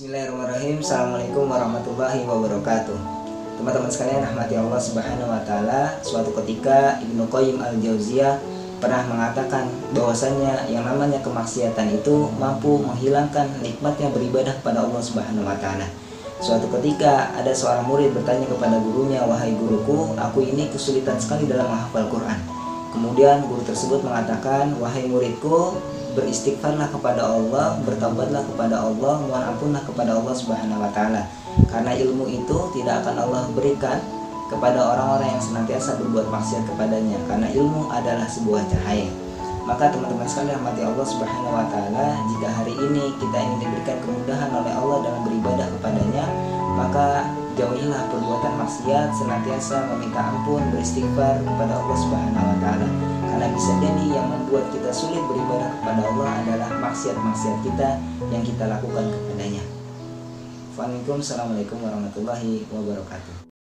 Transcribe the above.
Bismillahirrahmanirrahim Assalamualaikum warahmatullahi wabarakatuh Teman-teman sekalian rahmati Allah subhanahu wa ta'ala Suatu ketika Ibnu Qayyim al-Jauziyah pernah mengatakan bahwasanya yang namanya kemaksiatan itu mampu menghilangkan nikmatnya beribadah kepada Allah Subhanahu wa taala. Suatu ketika ada seorang murid bertanya kepada gurunya, "Wahai guruku, aku ini kesulitan sekali dalam menghafal Quran." Kemudian guru tersebut mengatakan, "Wahai muridku, beristighfarlah kepada Allah, bertobatlah kepada Allah, mohon ampunlah kepada Allah Subhanahu wa taala. Karena ilmu itu tidak akan Allah berikan kepada orang-orang yang senantiasa berbuat maksiat kepadanya karena ilmu adalah sebuah cahaya. Maka teman-teman sekalian mati Allah Subhanahu wa taala, jika hari ini kita ingin diberikan kemudahan oleh Allah dalam beribadah kepadanya, maka jauhilah perbuatan maksiat, senantiasa meminta ampun, beristighfar kepada Allah Subhanahu wa taala. Membuat kita sulit beribadah kepada Allah adalah maksiat-maksiat kita yang kita lakukan kepadanya. Assalamualaikum warahmatullahi wabarakatuh.